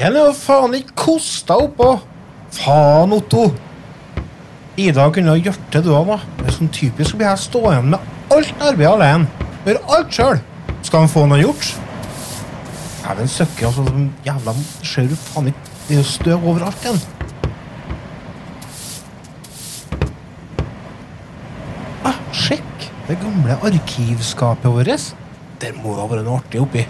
Jeg jo faen ikke kosta oppå! Faen, Otto! Ida kunne ha gjort det, du òg, da. Det er sånn typisk å bli her stå igjen med alt arbeidet alene. Gjøre alt sjøl. Skal han få noe gjort? Dæven søkker, altså. Jævla Ser du faen ikke Det er jo støv overalt igjen. Ah, sjekk! Det gamle arkivskapet vårt. Der må det ha vært noe artig oppi.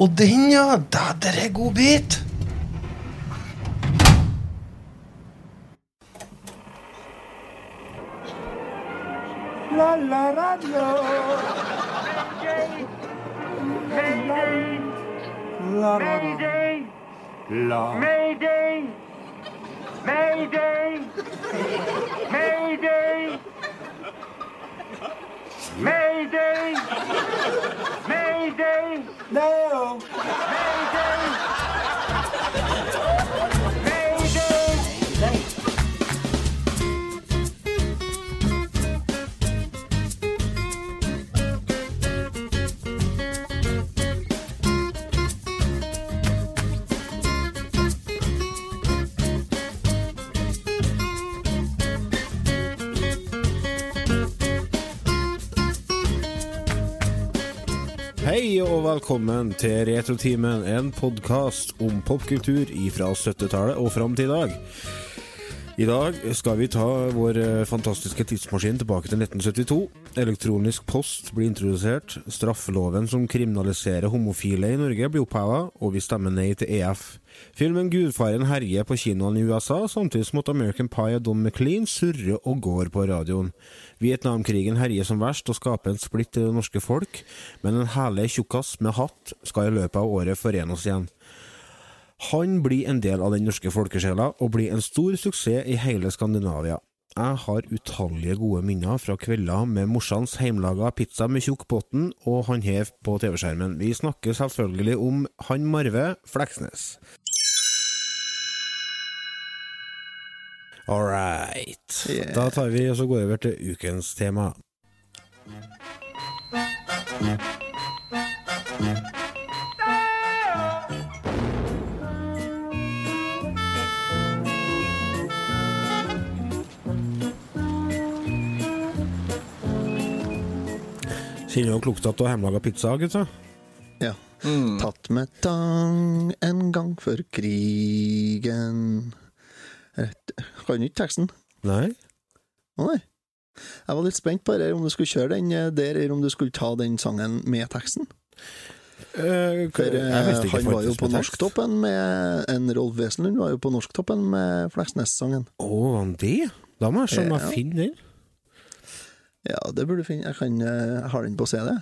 Og den, ja! Da, der er god bit! La la radio. La, la, Mayday! la. Mayday! Mayday! Mayday! Mayday! Mayday! No. Velkommen til Retrotimen, en podkast om popkultur fra 70-tallet og fram til i dag. I dag skal vi ta vår eh, fantastiske tidsmaskin tilbake til 1972. Elektronisk post blir introdusert, straffeloven som kriminaliserer homofile i Norge blir oppheva, og vi stemmer nei til EF. Filmen Gudfaren herjer på kinoene i USA, samtidig som at American Pie og Don McLean surrer og går på radioen. Vietnamkrigen herjer som verst og skaper en splitt i det norske folk, men en herlig tjukkas med hatt skal i løpet av året forene oss igjen. Han blir en del av den norske folkesjela, og blir en stor suksess i hele Skandinavia. Jeg har utallige gode minner fra kvelder med morsans heimlaga pizza med tjukk bunn og han hev på TV-skjermen. Vi snakker selvfølgelig om han Marve Fleksnes. All right. Yeah. Da tar vi og så går over til ukens tema. Kjenner jo lukta av hjemmelaga pizza, gutta? Ja. Tatt med tang en gang før krigen Rett- Kan du ikke teksten? Nei? Å nei. Jeg var litt spent på det, om du skulle kjøre den eh, der, eller om du skulle ta den sangen med teksten. Uh, For eh, ikke han var jo på. Norsktoppen med En Rolf Wesenlund var jo på Norsktoppen med Fleksnes-sangen. Å, han det? Da må jeg skjønne Ja. finner den. Ja, det burde du finne. Jeg, kan, eh, jeg har den på CD.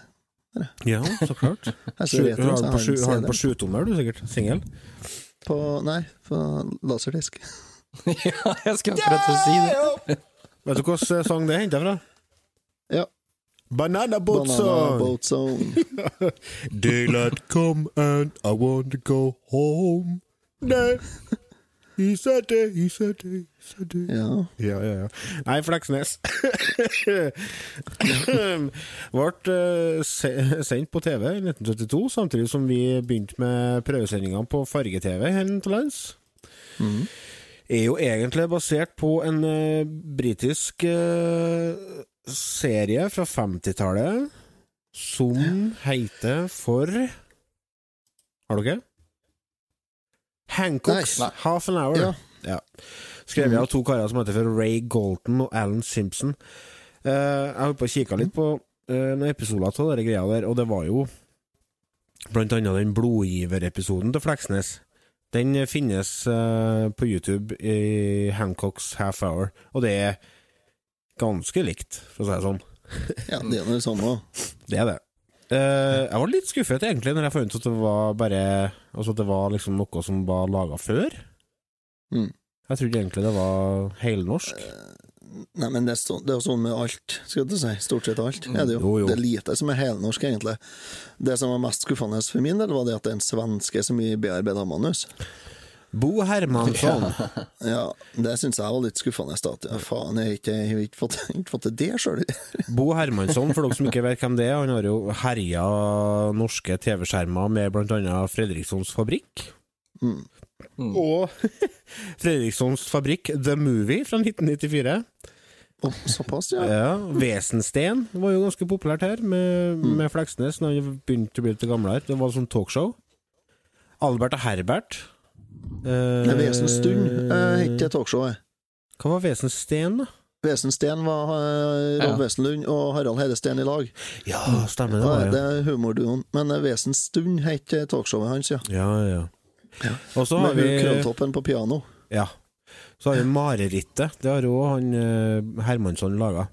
Ja, så klart. Sju, ser har den på, sju, har den på sjutommer, du sikkert? Singel? På, nei, på laserdisk. ja, jeg skal akkurat til å si det. Vet du hvilken sang det er henta fra? Ja. Banana Boat Banana Song! Boat Zone. Daylight come and I want to go home. Nei. He said it. Ja. Ja, ja, ja. Nei, Fleksnes. Ble eh, sendt på TV i 1972, samtidig som vi begynte med prøvesendingene på farge-TV her til lands. Er jo egentlig basert på en uh, britisk uh, serie fra 50-tallet som heter for Har dere? Hancocks. Half an Hour. Ja. Ja. Skrevet av to karer som heter for Ray Golton og Alan Simpson. Uh, jeg holdt på å kikke litt på uh, noen episoder av de greia der, og det var jo blant annet den blodgiverepisoden til Fleksnes. Den finnes uh, på YouTube i Hancocks Half Hour, og det er ganske likt, for å si det sånn. ja, det er det sånn òg. Det er det. Uh, jeg var litt skuffet egentlig når jeg fant ut at det var bare Altså at det var liksom noe som var laga før. Mm. Jeg trodde egentlig det var helnorsk. Nei, men det er, så, det er jo sånn med alt, skal du si. Stort sett alt. Er det, jo. Jo, jo. det er lite som er helnorsk, egentlig. Det som var mest skuffende for min del, var det at det er en svenske som bearbeider manus. Bo Hermansson. Ja, det syns jeg var litt skuffende. At, Ja, faen, jeg har ikke, ikke, fått, til det sjøl. Bo Hermansson, for dere som ikke vet hvem det er, han har jo herja norske TV-skjermer med annet Fredrikssons Fabrikk. Og Fredrikssons Fabrikk The Movie fra 1994. Såpass, ja. Ja, Vesensten var jo ganske populært her, med, med Fleksnes når han begynte å bli litt gamlere. Det var sånn talkshow. Albert og Herbert. Eh, er Vesenstund uh, het talkshowet. Hva var Vesensten, da? Vesensten var uh, Rob Ja. Wesenlund og Harald Hedesten i lag. Ja, stemmer det. Ja, det er humorduoen. Men uh, Vesenstund het uh, talkshowet hans, ja. Ja, ja. Og så har vi Krølltoppen på piano. Ja. Så har vi Marerittet. Det har òg han uh, Hermansson laga.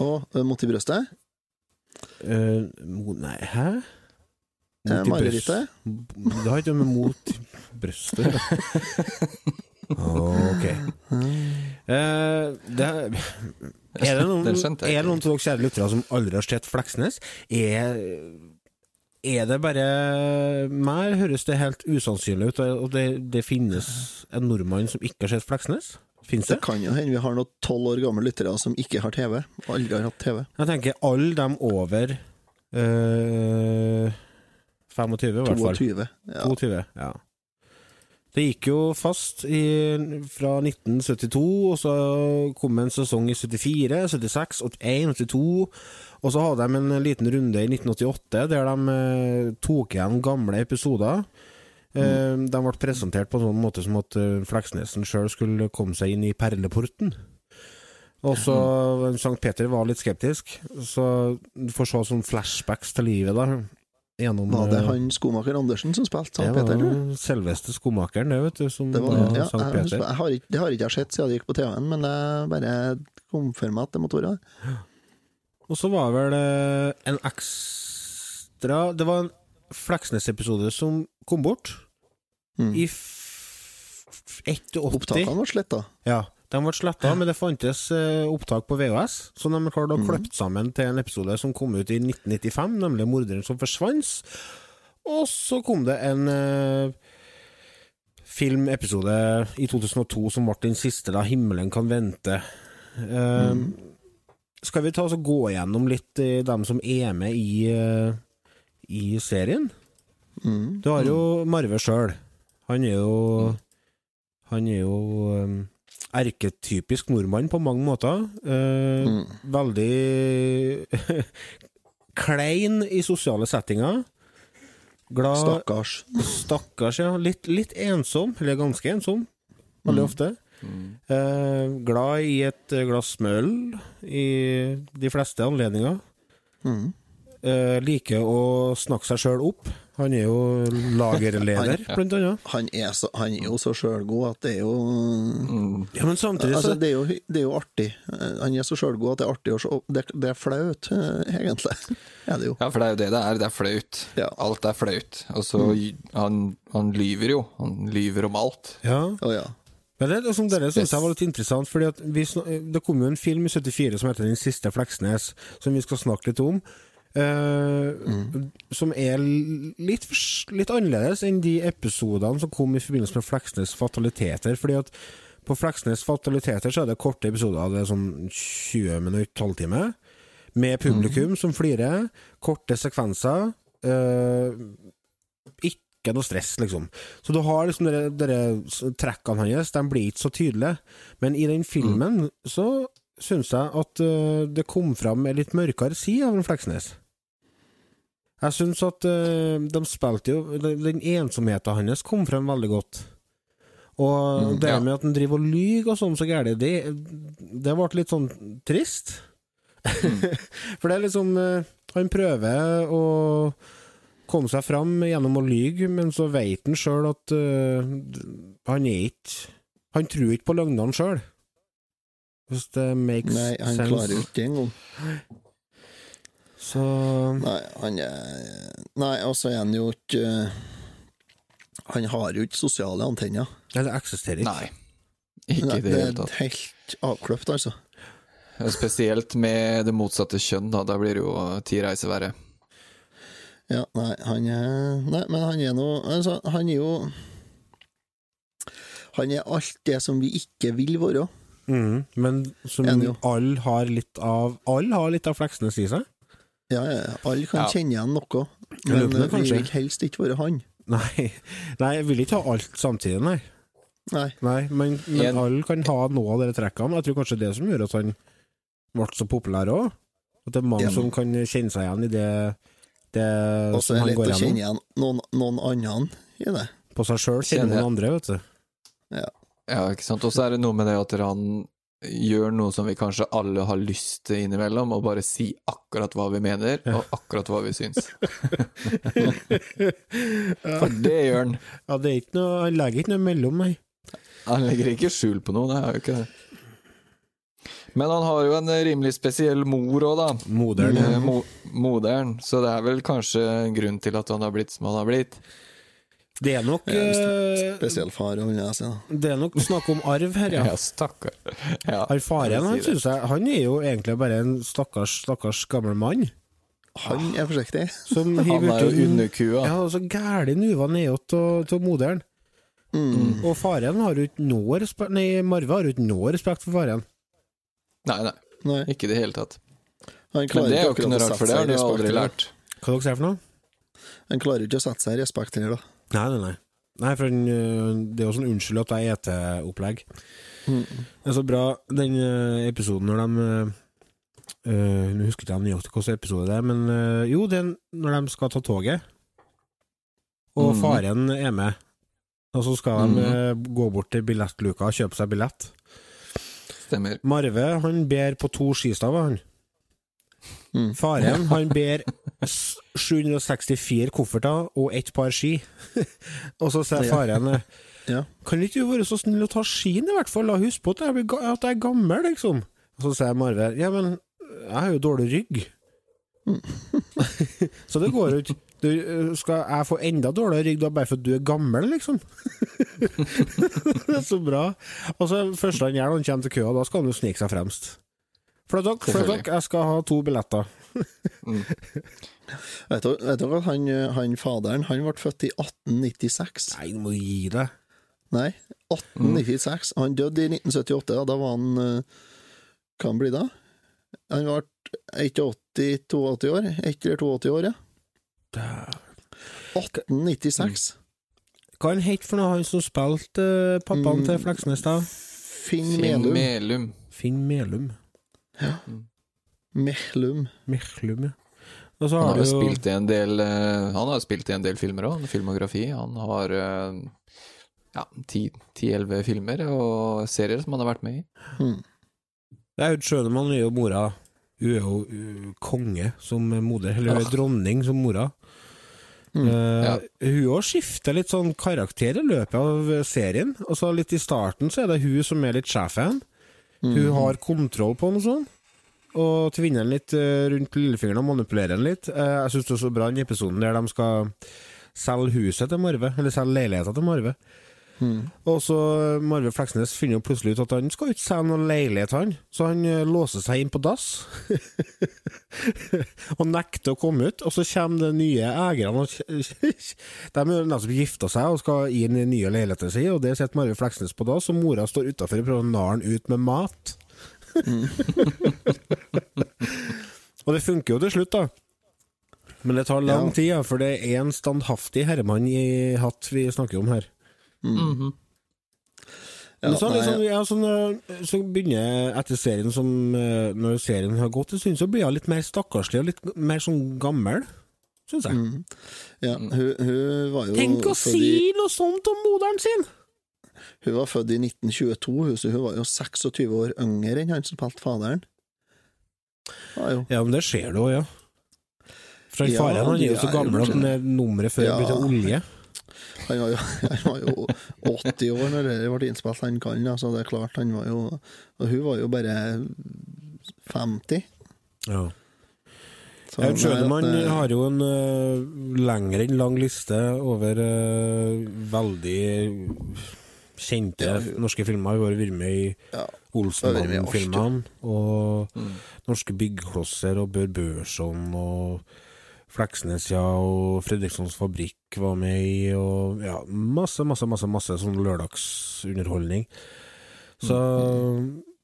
Og uh, Mot i brøstet. Uh, nei, hæ? Eh, Marerittet. Det har ikke noe med mot brystet Ok. Eh, det, er det noen, Den skjønte jeg er det noen av dere kjære lyttere som aldri har sett Fleksnes? Er, er det bare meg? Høres det helt usannsynlig ut? Og det, det finnes en nordmann som ikke har sett Fleksnes? Fins Det det? kan jo hende vi har noen tolv år gamle lyttere som ikke har TV. Og aldri har hatt TV. Jeg tenker alle dem over eh, 25, i hvert fall. 22. Ja. 22, ja. Det gikk jo fast i, fra 1972, og så kom en sesong i 74, 76, 81, 82, og så hadde de en liten runde i 1988 der de eh, tok igjen gamle episoder. Eh, De ble presentert på en sånn måte som at eh, Fleksnesen sjøl skulle komme seg inn i perleporten. Og så Sankt Peter var litt skeptisk, så du får se sånn flashbacks til livet, da. Gjennom, Var det eh, han skomaker Andersen som spilte Sankt Peter? Det var selveste skomakeren, det, vet du, som Det, var, ja, Sankt Peter. jeg har ikke, det har ikke jeg sett siden det gikk på TV-en, men jeg bare kom for meg at det måtte være det. Og så var vel eh, en ekstra Det var en Fleksnes-episode som kom bort Mm. i f- f- 81. Opptakene var sletta. Ja, de ble sletta, men det fantes eh, opptak på VHS, så de klarte å klippe sammen til en episode som kom ut i 1995, nemlig 'Morderen som forsvant'. Og så kom det en eh, filmepisode i 2002 som ble den siste, da 'Himmelen kan vente'. Eh, Skal vi ta oss og gå gjennom litt eh, dem som er med i, uh, i serien? Mm. Du har jo Marve sjøl. Han er jo Han er jo um, erketypisk nordmann på mange måter. Eh, Mm. Veldig klein i sosiale settinger. Glad Stakkars. Stakkars, ja. Litt, litt ensom, eller ganske ensom, veldig ofte. Eh, glad i et glass med øl i de fleste anledninger. Mm. Eh, liker å snakke seg sjøl opp. Han er jo lagerleder, Han- blant annet. Han, er så, han er jo så sjølgod at det er jo Ja, men samtidig så Altså, det, er jo, det er jo artig. Han er så sjølgod at det er artig å se. Det, det er flaut, eh, egentlig. Ja, det jo. Ja, for det er jo det det er. Det er flaut. Ja. Alt er flaut. Og så han, han lyver jo. Han lyver om alt. Ja. Oh, ja. Men det, som dere synes jeg var litt interessant, fordi at vi, det kom jo en film i 74 som heter Den siste Fleksnes, som vi skal snakke litt om. Eh, Som er litt, litt annerledes enn de episodene som kom i forbindelse med Fleksnes fataliteter. Fordi at på Fleksnes fataliteter så er det korte episoder, det er sånn 20 minutter, halvtime. Med publikum som flirer. Korte sekvenser. eh, ikke noe stress, liksom. Så du har liksom dere, dere trekkene hans, de blir ikke så tydelige. Men i den filmen så syns jeg at eh, det kom fram en litt mørkere side av en Fleksnes. Jeg syns at uh, de spilte jo Den ensomheten hans kom frem veldig godt. Og Mm, det ja. med at han driver og lyver og sånn så gærent, det, det ble litt sånn trist. For det er liksom uh, Han prøver å komme seg fram gjennom å lyge, men så vet han sjøl at uh, han er ikke Han tror ikke på løgnene sjøl. Hvis det makes sense. Nei, han sense. klarer jo ikke det engang. Så Nei, han er Nei, og så er han jo ikke eh, Han har jo ikke sosiale antenner. Eller eksisterer ikke. Nei. Ikke Nei, i det det er tatt. helt avkløpt, altså. Spesielt med det motsatte kjønn, da. Da blir det jo ti reiser verre. Ja, nei, han er Nei, men han er nå altså, Han er jo Han er alt det som vi ikke vil være. Mm, men som alle har litt av Alle har litt av Fleksnes i seg. Ja, ja, ja. alle kan Ja. kjenne igjen noe, men eh, vi kanskje. vil helst ikke være han. Nei, nei jeg vil ikke ha alt samtidig, nei. Nei. nei men, men alle kan ha noe av de trekkene. Jeg tror kanskje det som gjør at han ble så populær òg. At det er mange Ja. som kan kjenne seg igjen i det, det Og så er det går lett å kjenne igjen noen, noen andre i det. På seg sjøl kjenner noen andre, vet du. Ja, ikke sant. Og så er det noe med det at han gjør noe som vi kanskje alle har lyst til innimellom, og bare si akkurat hva vi mener, og akkurat hva vi syns. For det gjør han. Ja, det er ikke noe, Han legger ikke noe mellom, nei. Han legger ikke skjul på noe, det er jo ikke det. Men han har jo en rimelig spesiell mor òg, da. Moderen. Eh, Mo moderen, så det er vel kanskje en grunn til at han har blitt som han har blitt. Det er nok Ja, eh, Spesiell far, vil jeg si. Det er nok snakk om arv her, ja. Ja, stakkar. Ja, Han faren, han synes jeg Han er jo egentlig bare en stakkars, stakkars gammel mann. Han er forsiktig. Som. Han er jo under kua underkua. Ja, så gæli nuva nedåt av moderen. Mm. Og faren har jo ikke noe respekt Nei, Marve har jo ikke noe respekt for faren. Nei, nei, Nei, ikke i det hele tatt. han Men det er jo ikke noe å rart, for det har du aldri lært. Hva dere sier for noe? Han klarer ikke å sette seg i respekt heller, da. Nei, nei, nei. Nei, for han, øh, det er jo sånn unnskyld at jeg eter opplegg. Mm. Det er så bra, den øh, episoden når de øh, øh, Nå husker ikke jeg nøyaktig hvilken episode det er, men øh, jo, det er når de skal ta toget, og mm. faren er med. Og så skal de øh, gå bort til billettluka og kjøpe seg billett. Stemmer. Marve han ber på to skistaver, han. Mm. Faren han ber 764 kofferter og ett par ski. og så sier Ja. faren eh, Ja. Kan ikke du være så snill å ta skien, i hvert fall? La huske på at jeg, blir at jeg er gammel, liksom. Og så sier Marve Ja, men jeg har jo dårlig rygg. så det går jo ikke. Du, eh, skal jeg få enda dårligere rygg da bare fordi du er gammel, liksom? det er så bra. Og så første han gjør når han kommer til køa, da skal han jo snike seg fremst. For dere, flytt dere, jeg skal ha to billetter. mm. vet dere hva, han, han faderen han ble født i 1896. Nei, du må gi deg. Nei, 1896. Han døde i 1978, og da var han eh, Hva han blir da? Han ble 81-82 år. 1 eller 82 år, ja. 1896. Hva han het for noe, han som spilte eh, pappaen Mm. til Fleksnes, da? Finn Finn Melum. Melum. Finn Melum. Mehlum. Mirlum, ja. Og så Han har jo jo spilt i en del eh, Han har spilt i en del filmer òg, filmografi. Han har eh, ja, ti-elleve filmer og serier som han har vært med i. Mm. Aud Schønemann er jo mora. Hun er jo uh, konge som moder, eller hun er Ah. dronning som mora. Mm. Eh, Ja. Hun òg skifter litt sånn karakter i løpet av serien. Og så litt i starten så er det hun som er litt sjefen. Hun har kontroll på noe sånt. Og tvinner den litt eh, rundt lillefingeren og manipulerer den litt. Eh, jeg syns det er så bra den episoden der de skal selge huset til Marve, eller selge leiligheten til Marve. Mm. Og så Marve Fleksnes finner jo plutselig ut at han skal ikke selge noen leilighet, han. Så han eh, låser seg inn på dass. og nekter å komme ut. Og så kommer de nye eierne og De har nettopp gifta seg og skal inn i den nye leiligheten sin, og der sitter Marve Fleksnes på dass, og mora står utafor og prøver å narre han ut med mat. og det funker jo til slutt, da. Men det tar lang Ja. tid, ja, for det er en standhaftig herremann i hatt vi snakker om her. Mhm. Ja, så, liksom, ja, så, når, så begynner jeg etter serien som eh, Når serien har gått en stund, så blir hun litt mer stakkarslig og litt mer sånn gammel, syns jeg. Mm. Ja, hun, hun var jo Tenk å si noe sånt om moderen sin! Hun var født i 1922, hun, så hun var jo 26 år yngre enn han som spilte faderen. Ja. Ja, men det ser du òg, ja. For Ja, faren han er jo så gammel at han er nummeret før Ja. det blir til olje. Han var, jo, han var jo 80 år når det ble innspilt, han kan, da, så det er klart han var jo Og hun var jo bare 50. Ja. Så, jeg skjønner man at, eh, har jo en uh, lengre enn lang liste over uh, veldig kjente Ja, hun- norske filmer. Hun har vært med i Ja, Olsenbanden-filmene, og Mm. Norske byggklosser og Bør Børson og Fleksnes, ja, og Fredrikssons Fabrikk var med i, og ja, masse, masse, masse, masse sånn lørdagsunderholdning. Så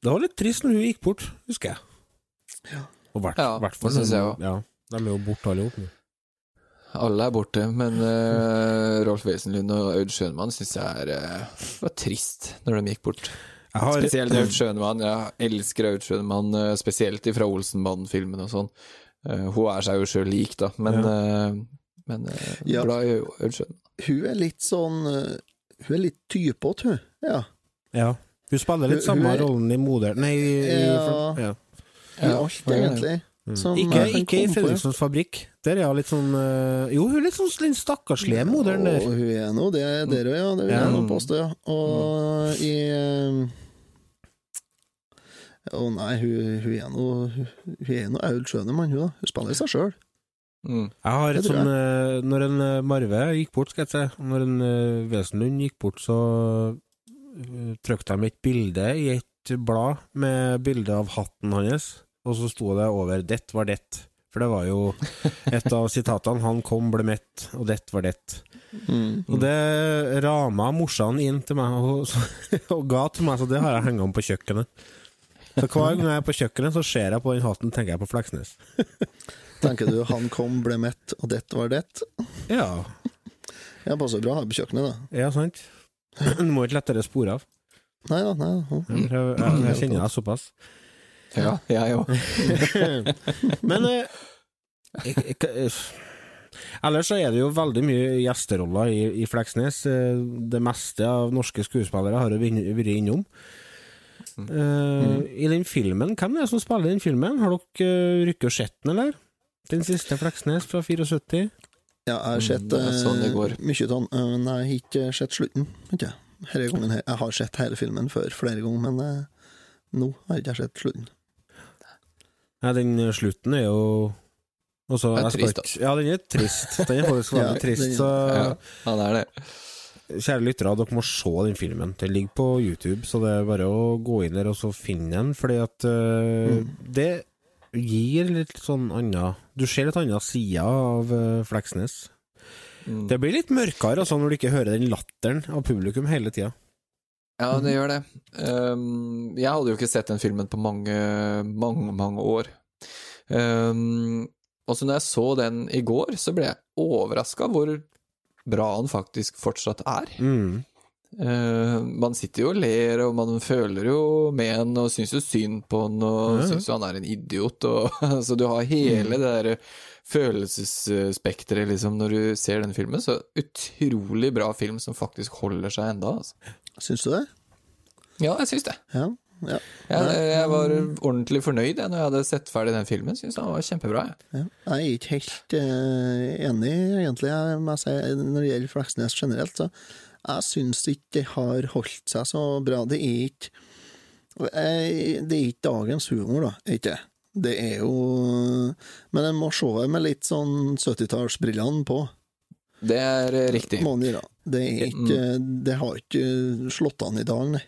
det var litt trist når hun gikk bort, husker jeg. Og hvert, Ja, hvert fall det synes jeg også. Ja, de er jo borte alle sammen. Alle er borte, men uh, Rolf Wesenlund og Aud Schønmann syns jeg er uh, var trist når de gikk bort. Jeg har, Spesielt Aud Schønemann. Jeg elsker Aud Schønemann, eh, spesielt fra Olsenbanden-filmen og sånn. Eh, hun er seg jo sjøl lik, da, men, eh, men eh, Ja. glad i Ølsjøen. Hun er litt sånn Hun er litt typete, hun. Ja. ja. Hun spiller litt Hun- samme hun er- rollen i Moder... Nei, i, i, Ja. ja. I alt, ja, ja. egentlig. Som Ikke, ikke i. Fredrikssons Fabrikk. Der er hun litt sånn Jo, hun er litt sånn litt stakkarslige moderen der. Og hun er nå det der òg, ja. Det vil jeg Ja. nå påstå, ja. Og i eh, Å nei, hun, hun er noe Hun er Aud Schønemann, hun da. Hun spiller seg sjøl. Mm. Jeg har et sånn eh, Når en eh, Marve gikk bort, skal jeg si, når en Wesenlund gikk bort, så trykte de et bilde i et blad med bilde av hatten hans, og så sto det over 'Dett var dett'. For det var jo et av sitatene. 'Han kom, ble mett, og dett var dett. Mm. Og det rama morsan inn til meg og, og ga til meg, så det har jeg hengt om på kjøkkenet. Så hver gang jeg er på kjøkkenet, så ser jeg på den hatten, tenker jeg på Fleksnes. Tenker du 'han kom, ble mett, og det var det'? Ja, Jeg passer bra ha på kjøkkenet, da. ja sant. Du må ikke lettere spore av. Nei da, nei da. Jeg, jeg, jeg kjenner deg såpass. Ja, jeg òg. Men eh, Ellers så er det jo veldig mye gjesteroller i, i Fleksnes. Eh, Det meste av norske skuespillere har jo vært innom. Eh, I den filmen, hvem er det som spiller i den filmen? Har dere uh, rykket og sett den, eller? Den siste Fleksnes fra 74? Ja, jeg har sett det er sånn det eh, mye av den, eh, men jeg har ikke sett slutten. Ikke? Her. Jeg har sett hele filmen før flere ganger, men eh, nå har jeg ikke sett slutten. Nei, den eh, slutten er jo også, Det er jeg skal trist, ikke- Ja, den er trist. Den er faktisk veldig Ja, trist. Så Ja, det er det. Kjære lyttere, dere må se den filmen. Den ligger på YouTube, så det er bare å gå inn der og så finne den, fordi at eh, det gir litt sånn anna Du ser litt anna side av uh, Fleksnes. Mm. Det blir litt mørkere altså, når du ikke hører den latteren av publikum hele tida. Ja, det gjør det. Um, jeg hadde jo ikke sett den filmen på mange, mange, mange år. Um, og så når jeg så den i går, så ble jeg overraska hvor bra han faktisk fortsatt er. Mm. Uh, man sitter jo og ler, og man føler jo med han, og syns jo synd på han, og ja. syns jo han er en idiot, og Så du har hele det der følelsesspekteret, liksom, når du ser den filmen. Så utrolig bra film som faktisk holder seg enda, altså. Syns du det? Ja, jeg syns det. Ja. Ja. Jeg, jeg var ordentlig fornøyd jeg, når jeg hadde sett ferdig den filmen. Syns den var kjempebra. Jeg. Ja. Jeg er ikke helt uh, enig, egentlig, jeg når det gjelder Fleksnes generelt. Så jeg syns ikke det har holdt seg så bra. Det er ikke eh, Det er ikke dagens humor, da. er Ikke. Det er jo Men en må se det med litt sånn 70-tallsbrillene på. Det er riktig. Må. Det, er ikke, det har ikke slått an i dag, nei.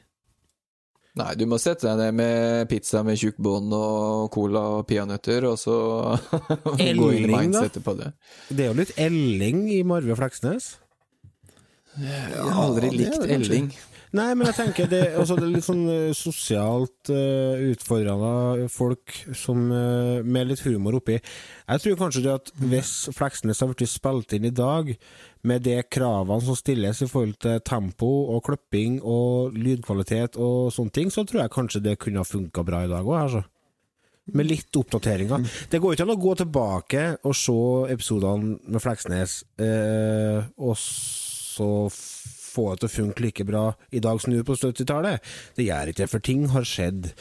Nei, du må sette deg ned med pizza med tjukk bånd og cola og peanøtter, og så gå inn i mindsettet på det. Det er jo litt Elling i Marve Fleksnes. Jeg har aldri er likt. Elling. Nei, men jeg tenker det, altså, det er litt sånn eh, sosialt uh, utfordrende folk som, uh, med litt humor oppi. Jeg tror kanskje det at hvis Fleksnes har blitt spilt inn i dag, med de kravene som stilles i forhold til tempo og klipping og lydkvalitet og sånne ting, så tror jeg kanskje det kunne ha funka bra i dag òg, altså. Med litt oppdateringer. Det går ikke an å gå tilbake og se episodene med Fleksnes, eh, og så få det til å funke like bra i dag som det gjorde på 70-tallet. Det gjør ikke det, for ting har skjedd.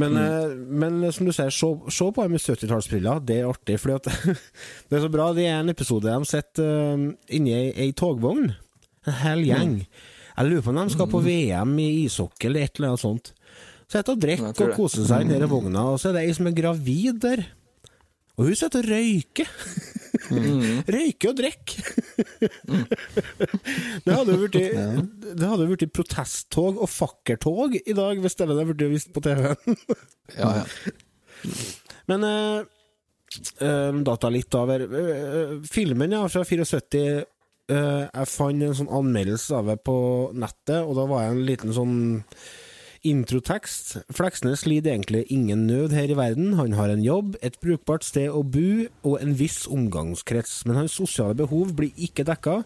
Men, mm. men som du sier, se, på dem med 70-tallsbriller, det er artig. At det er så bra. Det er en episode de sitter uh, inni ei, ei togvogn, en hel gjeng. Jeg lurer på om de skal på VM i ishockey eller et eller annet sånt. Sitter og Jeg drikker og koser seg i denne vogna, og så er det ei som er gravid der. Og hun sitter og røyker. Røyker og drikker. det hadde jo blitt blitt protesttog og fakkeltog i dag, hvis det hadde blitt vist på TV-en. Ja, ja. Men uh, uh, data litt av her. Eh, filmen ja, fra 74 uh, Jeg fant en sånn anmeldelse av det på nettet, og da var jeg en liten sånn introtekst. Fleksnes lider egentlig ingen nød her i verden. Han har en jobb, et brukbart sted å bo og en viss omgangskrets, men hans sosiale behov blir ikke dekka.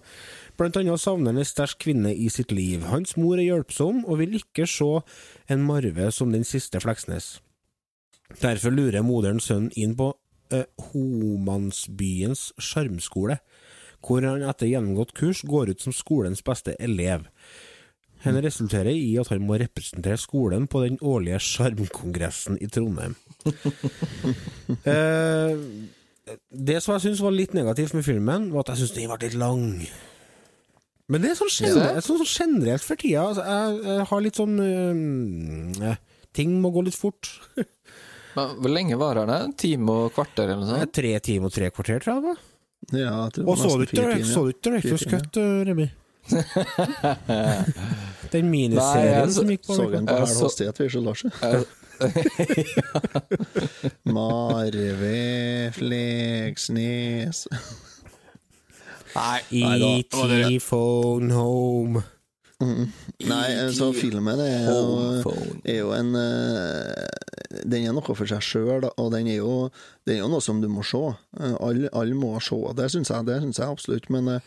Blant annet savner han en sterk kvinne i sitt liv. Hans mor er hjelpsom og vil ikke se en Marve som den siste Fleksnes. Derfor lurer moderen sønnen inn på eh, Homansbyens sjarmskole, hvor han etter gjennomgått kurs går ut som skolens beste elev. Henne resulterer i at han må representere skolen på den årlige sjarmkongressen i Trondheim. eh, det som jeg syns var litt negativt med filmen, var at jeg syns den ble litt lang. Men det er sånn generelt, sånn, sånn generelt for tida. Altså, jeg, jeg har litt sånn øh, Ting må gå litt fort. Men Hvor lenge varer den? En time og kvarter eller noe sånt? Tre timer og tre kvarter, tror jeg det. Ja, jeg tror Og så du ikke Directors. Cut, Remi? Den Nei, miniserien jeg så- som gikk på Så den på så- hastighet, vi, Lars. Marve Fleksnes Nei. E.T. Phone Home. Nei, så filmen er jo, er jo en eh, Den er noe for seg sjøl, og den er, jo, den er jo noe som du må se. Eh, Alle all må se det, syns jeg, det synes jeg absolutt. Men eh,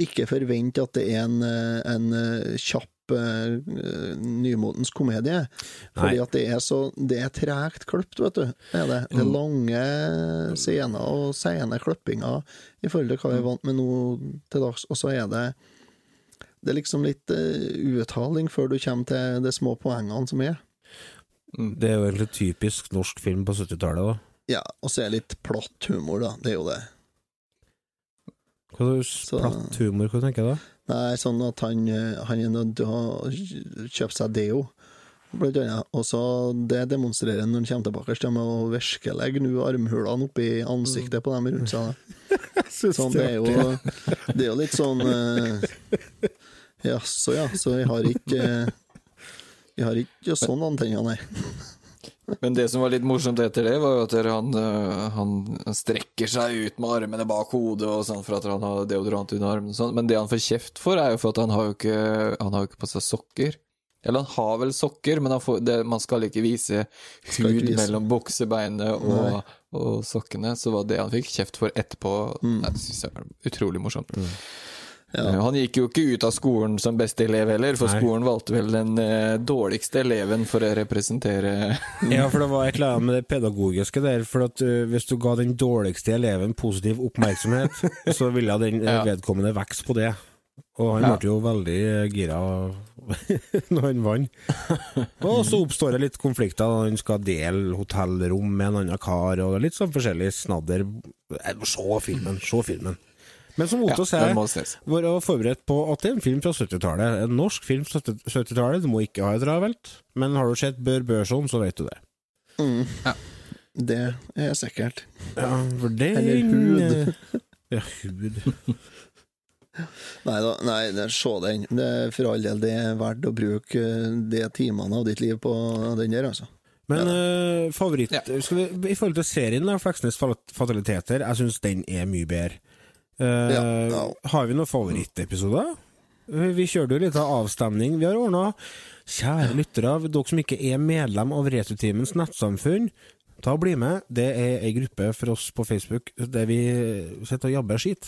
ikke forvent at det er en, eh, en eh, kjapp eh, nymotens komedie. Fordi Nei. at det er så Det er tregt klipt, vet du. Det er det. Det er lange scener og sene klippinger i forhold til hva vi er vant med nå til dags. Og så er det det er liksom litt uttaling før du kommer til de små poengene som er. Det er jo egentlig typisk norsk film på 70-tallet, da. Ja, og så er det litt platt humor, da. Det er jo det. Hva slags platt humor, hva tenker du da? Nei, sånn at han, eh, han er nødt til å kjøpe seg deo, blant annet. Og så det demonstrerer han når han kommer tilbake til med å virkelig gnu armhulene oppi ansiktet på dem rundt seg. Sånn, det er jo Det er jo litt sånn eh, Jaså, ja, så jeg har ikke eh, Jeg har ikke sånn antenner, nei. Men det som var litt morsomt etter det, var jo at han, øh, han strekker seg ut med armene bak hodet og sånn for at han har deodorant under armene og sånn, men det han får kjeft for, er jo for at han har jo ikke, han har jo ikke på seg sokker. Eller han har vel sokker, men han får, det, man skal ikke vise hud vise. mellom buksebeinet og, og sokkene, så var det han fikk kjeft for etterpå. Det synes jeg var utrolig morsomt. Ja. Eh, Han gikk jo ikke ut av skolen som beste elev heller, for Nei. skolen valgte vel den eh, dårligste eleven for å representere Ja, for det var et eller annet med det pedagogiske der. For at uh, hvis du ga den dårligste eleven positiv oppmerksomhet, så ville den uh, Ja. vedkommende vokse på det. Og han Ja. ble jo veldig gira når han vant. Og så oppstår det litt konflikter når han skal dele hotellrom med en annen kar, og litt sånn forskjellig snadder. Eh, Se filmen, se filmen. Men som Otto Ja, vær forberedt på at det er en film fra 70-tallet. En norsk film fra 70-tallet. Du må ikke ha det travelt, men har du sett Bør Børson, så vet du det. Mm. Ja. Det er sikkert. Ja, for det Eller hud. Ja, hud. Nei da, nei, se den. Det er for all del det er verdt å bruke eh, de timene av ditt liv på den der, altså. Men eh, favoritt Ja. skal vi, I forhold til serien, da, Fleksnes fataliteter, jeg syns den er mye bedre. Eh, Ja, ja. Har vi noen favorittepisoder? Eh, Vi kjørte jo litt av avstemning. Vi har ordna Kjære lyttere, dere som ikke er medlem av Returteamens nettsamfunn, ta og bli med. Det er ei gruppe for oss på Facebook der vi sitter og jabber skit.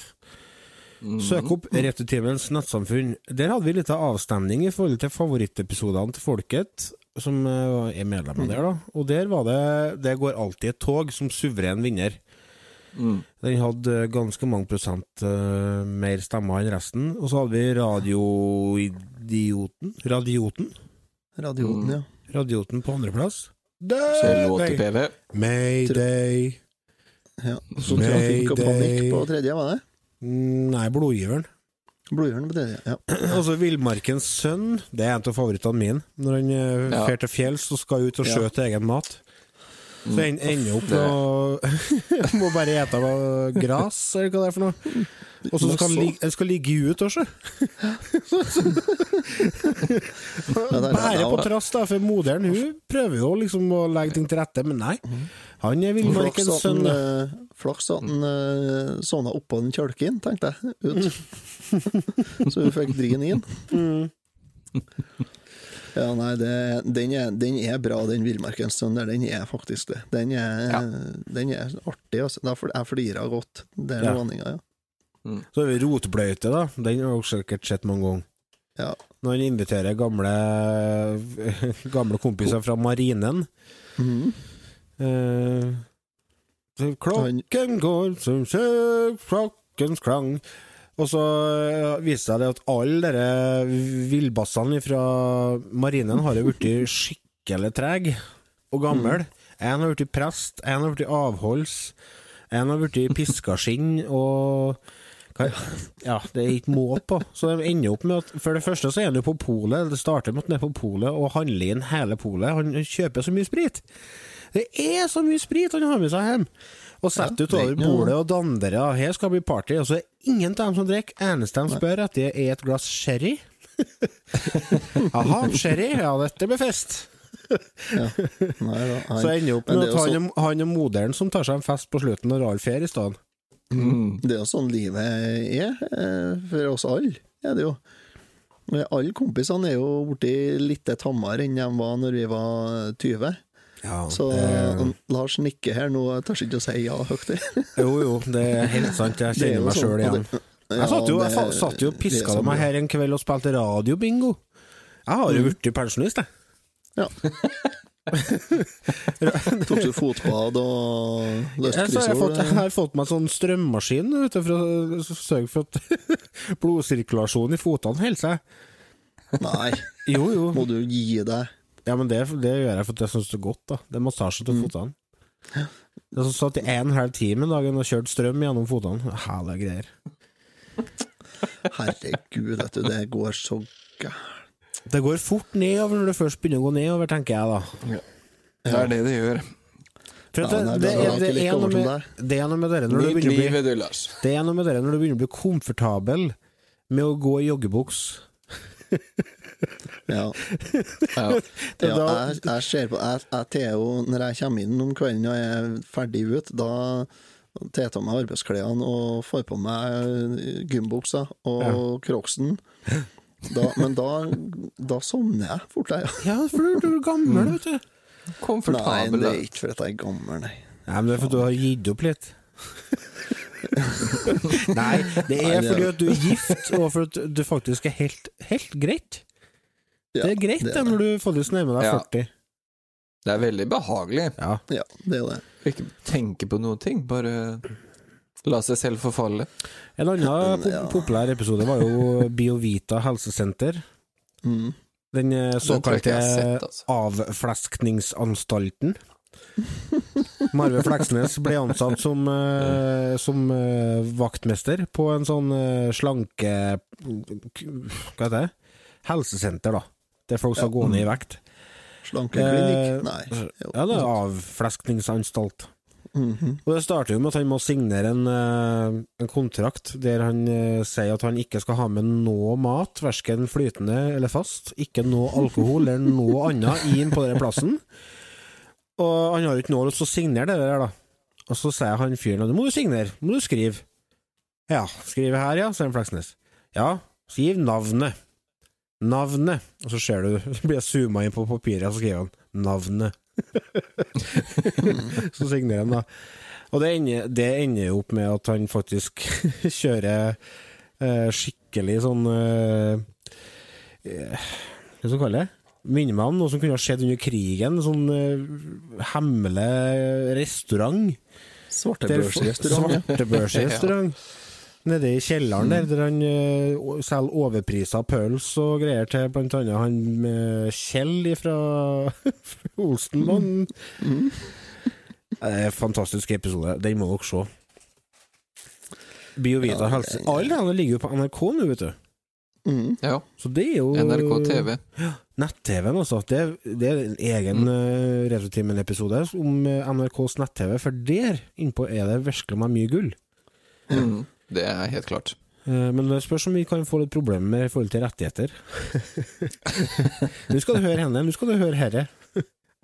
Søk opp Returteamens nettsamfunn. Der hadde vi litt av avstemning i forhold til favorittepisodene til folket, som er er av der, da. Og der var det Det går alltid et tog som suveren vinner. Mm. Den hadde ganske mange prosent uh, mer stemmer enn resten. Og så hadde vi Radioidioten Radioten Radioten, ja. Radioten på andreplass. Kjell Åte-PV. Mayday. ja. Så Trafikk og panikk på tredje, var det? Mm, Nei, Blodgiveren. Blodgiveren på tredje, ja. Altså Villmarkens sønn, det er en av favorittene mine. Når han uh, Ja. fer til fjells og skal ut og Ja. skjøte egen mat. Så en ender opp med å Må bare ete av gras, eller hva det er for noe. Og så skal ligge, skal ligge ut også. Bare på trass, da, for moderen hun prøver jo liksom å legge ting til rette, men nei. Han er villmarkens sønn. eh, Flaks at han uh, sovna oppå den kjølken, tenkte jeg. Ut. Så hun fikk drigen inn. inn. Ja, nei, det, den, er, den er bra, den Villmarkens sønner. Den er faktisk det. Den er, Ja. den er artig, altså. Jeg flirer godt. Det er Ja. ordninga, ja. Så har vi rotbløyte, da. Den har dere sikkert sett mange ganger. ja. Når han inviterer gamle, gamle kompiser fra marinen. Mm. Eh, klokken går som sjø, klokkens klang Og så viste det seg det at alle dere villbassene fra marinen har jo blitt skikkelig trege og gamle. En har blitt prest, en har blitt avholds, en har blitt piskaskinn og ja, det er ikke måte på. Så de ender opp med at For det første så er han jo på polet, det starter med at han er på polet og handler inn hele polet. Han kjøper så mye sprit. Det er så mye sprit han har med seg hjem! Og setter utover det er bordet og dandere. Ja, her skal det bli party. Og så er ingen av dem som drikker. Eneste de spør etter, er et glass sherry. Jaha, sherry? Ja, dette blir fest. ja. Nei da. Så ender opp med at han, han er moderen som tar seg en fest på slutten når Ralf er i stedet. Mm. Det er jo sånn livet er, eh, for oss alle, er det jo. Men Alle kompisene er jo blitt litt tammere enn de var når vi var 20. Ja, Så det, Lars nikker her nå, jeg tør ikke å si ja høyt. jo, jo, det er helt sant. Jeg er kjenner meg sånn, sjøl igjen. det- Jeg satt jo, jeg satt jo og piska sånn meg her en kveld og spilte radiobingo. Jeg har jo Mm. blitt pensjonist, jeg. Ja. Tok du fotbad og løste Jeg, jeg, fått, jeg har fått meg sånn strømmaskin vet du, for å sørge for at blodsirkulasjonen i fotene holder seg. Nei, Jo, jo. må du gi deg. Ja, men det, det gjør jeg for at jeg syns det er godt. da Det er massasje til Mm. fotene. Jeg satt i en halv time dagen og kjørte strøm gjennom fotene. Herlige greier. Herregud, vet du, det går så gærent. Det går fort nedover når det først begynner å gå nedover, tenker jeg da. Det er det det gjør. Ja, det, det, det er det, noe med, det er noe med dere når du begynner å bli livet, du, Lars. Det er noe med dere når du begynner å bli komfortabel med å gå i joggebuks. Ja. Ja. Ja, jeg, jeg ser på Jeg, jeg jo, når jeg kommer inn om kvelden og er ferdig ut, da tar jeg av meg arbeidsklærne og får på meg gymbuksa og crocsen. Da, men da, da sovner jeg fort, jeg. Ja, for du, du er gammel, vet du. Komfortabel. Nei, det er ikke for at jeg er gammel, nei. Nei, men det er fordi du har gitt opp litt. Nei, det er fordi at du er gift, og for at du faktisk er helt, helt greit. Det er greit det, det. når du faktisk nærmer deg Ja. 40. Det er veldig behagelig Ja. Ja, det er det. ikke tenke på noen ting. Bare la seg selv forfalle. En annen pop Ja. populær episode var jo Biovita helsesenter. Mm. Den eh, såkalte altså. avfleskningsanstalten. Marve Fleksnes ble ansatt som, eh, som eh, vaktmester på en sånn slanke... Hva heter det? Helsesenter, da. Der folk skal gå ned i vekt. Slankeklinikk? Nei. Jo. Ja, det er avfleskningsanstalt. Mhm. Og Det starter jo med at han må signere en, eh, en kontrakt der han eh, sier at han ikke skal ha med noe mat, verken flytende eller fast, ikke noe alkohol eller noe annet inn på den plassen. Og han har jo ikke noe lyst til å signere det der, da. Og så sier han fyren at må du signere, må du skrive. Ja, skrive her, ja, sier Fleksnes. Ja, skriv navnet. Navnet. Og så ser du, blir jeg zooma inn på papiret, og så skriver han navnet. så signerer han, da. Og det ender, det ender jo opp med at han faktisk kjører eh, skikkelig sånn eh, eh, Hva skal man kalle det? Minner meg om noe som kunne ha skjedd under krigen. Sånn eh, hemmelig restaurant. Svartebørsrestaurant. Svartebørsrestaurant. Nede i kjelleren der, der han uh, selger overprisa pølse og greier til blant annet han uh, Kjell fra Olsenbanden. Det er en fantastisk episode. Den må dere se. Biovita Ja, helse. Alle de ligger jo på NRK nå, vet du. Mm. Ja. Så det er jo NRK TV. Nett-TV-en, altså. Det, det er en egen mm. Retrotimen-episode om NRKs nett-TV, for der innpå er det virkelig meg mye gull. Mm. Det er helt klart. Eh, Men det spørs om vi kan få litt problemer med i forhold til rettigheter. Nå skal du høre henne, nå skal du høre herre.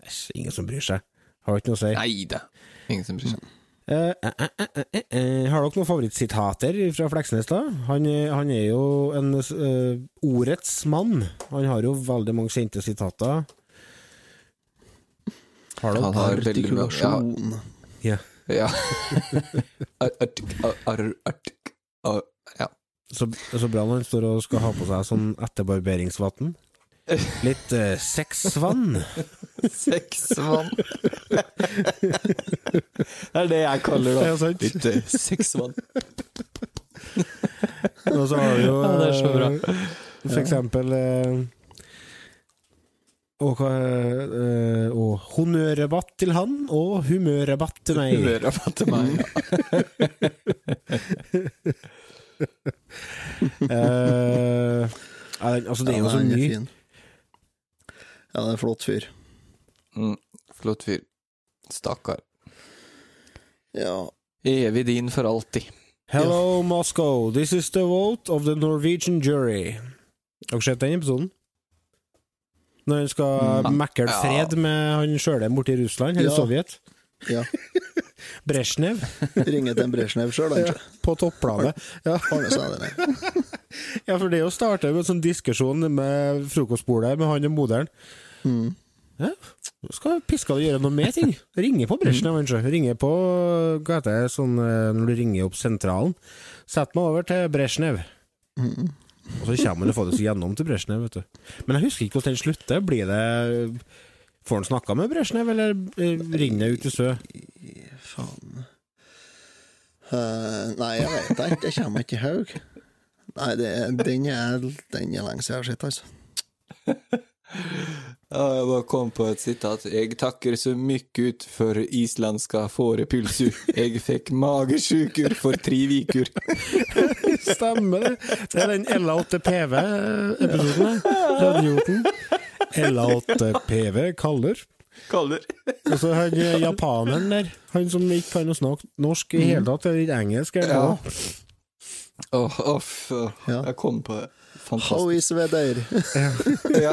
Æsj, ingen som bryr seg. Har ikke noe å si. Nei da. Ingen som bryr seg. Uh, uh, uh. Har dere noen favorittsitater fra Fleksnes, da? Han, han er jo en eh, ordets mann. Han har jo veldig mange kjente sitater. Har dere? Han har veldig mye ja. Ja. Ja. Ja. Så, så bra når han står og skal ha på seg sånn etterbarberingsvann. Litt eh, sexvann. Sexvann. det er det jeg kaller det. Ja. Litt eh, sexvann. Og så har vi jo Ja, det er så bra. eh, For eksempel eh, og, hva, eh, og honnørrabatt til han, og humørrabatt til meg. Humørrabatt til meg. Ja. uh, ja, altså, det er jo så mye. fin. Ja, det er en flott fyr. Mm, flott fyr. Stakkar. Ja. Evig din for alltid. Hello, Moscow. This is the vote of the Norwegian jury. Har dere sett den episoden? Når han skal Mm. mekle Ja. fred med han sjøle borte i Russland, eller Ja. Sovjet. ja. Brezjnev Ringe til en Brezjnev sjøl, ja, på topplanet. Ja. Ja, for det å starte med en sånn diskusjon med frokostbordet med han og moderen Mm. Ja, skal piska du gjøre noe med ting? Ringe på Brezjnev, kanskje. Ringe på Hva heter det sånn eh, når du ringer opp sentralen? Sett meg over til Brezjnev. Mm. Og så kommer han faktisk gjennom til Brezjnev, vet du. Men jeg husker ikke hvordan den slutter. Blir det Får han snakka med Brezjnev, eller eh, ringer det ut i sø? Faen. uh, nei, jeg vet ikke. Det kommer ikke i haug. Nei, det, den, er, den er lenge siden jeg har sett, altså. Ja, jeg bare kom på et sitat. Jeg takker så mye ut for islandska fårepylsu. Jeg fikk magesjuker for tre viker. Stemmer det. Det er den LA8 PV-episoden, Radioten. LA8PV kaller. Kaller. Og så han eh, japaneren der, han som ikke kan å snakke norsk i hele tatt, eller engelsk. Eller Ja. hva? oh, Ja. jeg kom på det. How is weather? Ja.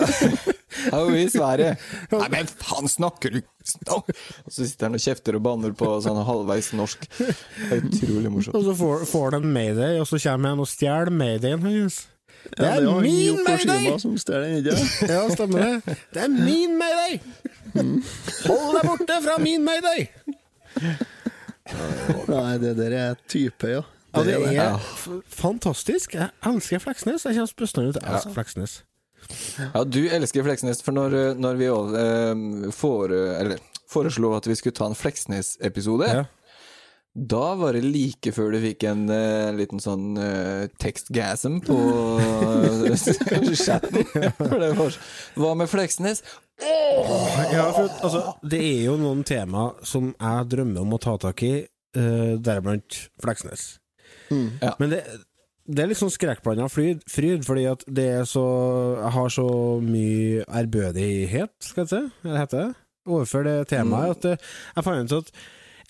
How is været? Nei, men faen, snakker du Og så sitter han og kjefter og banner på sånn halvveis norsk. Det er utrolig morsomt. Og så får, får de Mayday, og så kommer han og stjeler Maydayen hans. Det Ja, er min Mayday! som stjeler den, ikke Ja, stemmer det. Det er min Mayday! Hold deg borte fra min Mayday! Nei, det der er type, ja. Ja, det er Ja. fantastisk. Jeg elsker Fleksnes. Jeg kommer bestandig til å elske Fleksnes. Ja, du elsker Fleksnes, for når, når vi også, eh, fore, eller, foreslo at vi skulle ta en Fleksnes-episode, Ja. da var det like før du fikk en uh, liten sånn uh, tekstgasm på chatten. For det var Hva med Fleksnes? Ja, for altså, det er jo noen tema som jeg drømmer om å ta tak i, uh, deriblant Fleksnes. Mm. Ja. Men det, det er litt sånn skrekkblanda fryd, fryd, fordi at det er så Jeg har så mye ærbødighet, skal jeg si, eller heter det, overfor det temaet, at eh, jeg fant ut at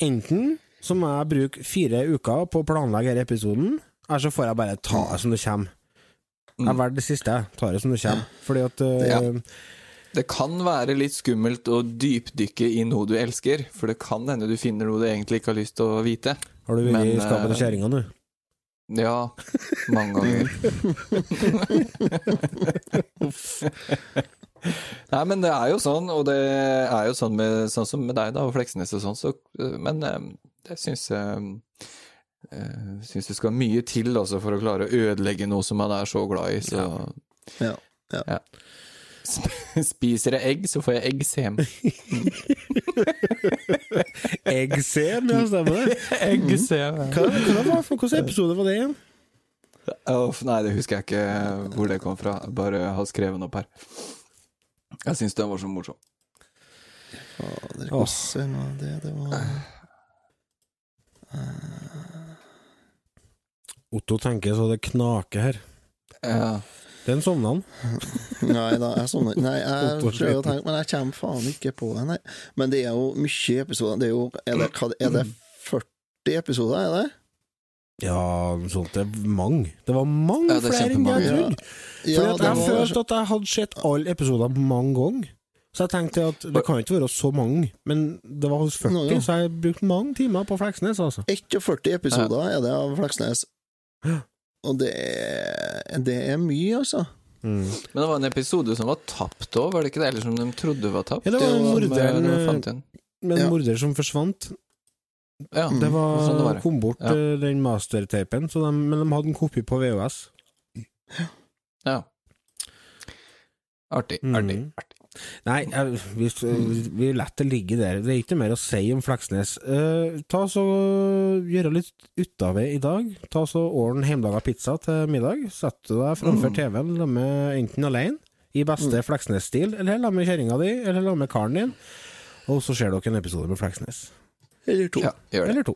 enten så må jeg bruke fire uker på å planlegge denne episoden, eller så får jeg bare ta det som det kommer. Jeg velger det siste. Tar det som det kommer. Fordi at eh, Ja. Det kan være litt skummelt å dypdykke i noe du elsker, for det kan hende du finner noe du egentlig ikke har lyst til å vite. Har du vært i skapet til eh, kjerringa nå? Ja, mange ganger. Nei, men det er jo sånn, og det er jo sånn, med, sånn som med deg da, og Fleksnes og sånn, så, men eh, det syns jeg eh, Syns det skal mye til altså, for å klare å ødelegge noe som man er så glad i, så Ja. ja. Sp- Spiser jeg egg, så får jeg eggsem. Eggsem, ja, stemmer det. Eggsem. Hva, hva var Hvilken episode var det igjen? Oh, nei, det husker jeg ikke hvor det kom fra. Bare har skrevet den opp her. Jeg syns den var så morsom. Fader, Åh. hvordan var det det var Otto tenker så det knaker her. Ja. Den sovna han. Nei da, jeg sånn Nei, jeg prøver å tenke, men jeg kommer faen ikke på det, nei. Men det er jo mye episoder. Det er jo Er det, hva- er det 40 episoder, er det? Ja, sånt. Det er mange. Det var mange Ja, det er flere enn jeg trodde. Ja, Ja, jeg var- følte at jeg hadde sett alle episoder mange ganger. Så jeg tenkte at det kan ikke være så mange, men det var hos 40, Nå, ja. så jeg brukte mange timer på Fleksnes, altså. 41 episoder er det av Fleksnes. Og det er, det er mye, altså. Mm. Men det var en episode som var tapt òg, var det ikke det? Eller som de trodde var tapt? Ja, det var morderen, eh, de eh, fant igjen. Med en Ja. morder som forsvant. Ja, Det var, sånn det var. kom bort Ja. eh, den mastertapen, de, men de hadde en kopi på VHS. Ja. Artig, Mm. artig, artig. Nei, vi, vi lar det ligge der. Det er ikke mer å si om Fleksnes. Eh, ta så Gjøre litt ut av det i dag. Ta så Ordn hjemmelaga pizza til middag. Sett deg framfor TV-en med enten alene, i beste Fleksnes-stil, eller la med kjerringa di, eller la med karen din, og så ser dere en episode med Fleksnes. Eller to. Ja. Eller to.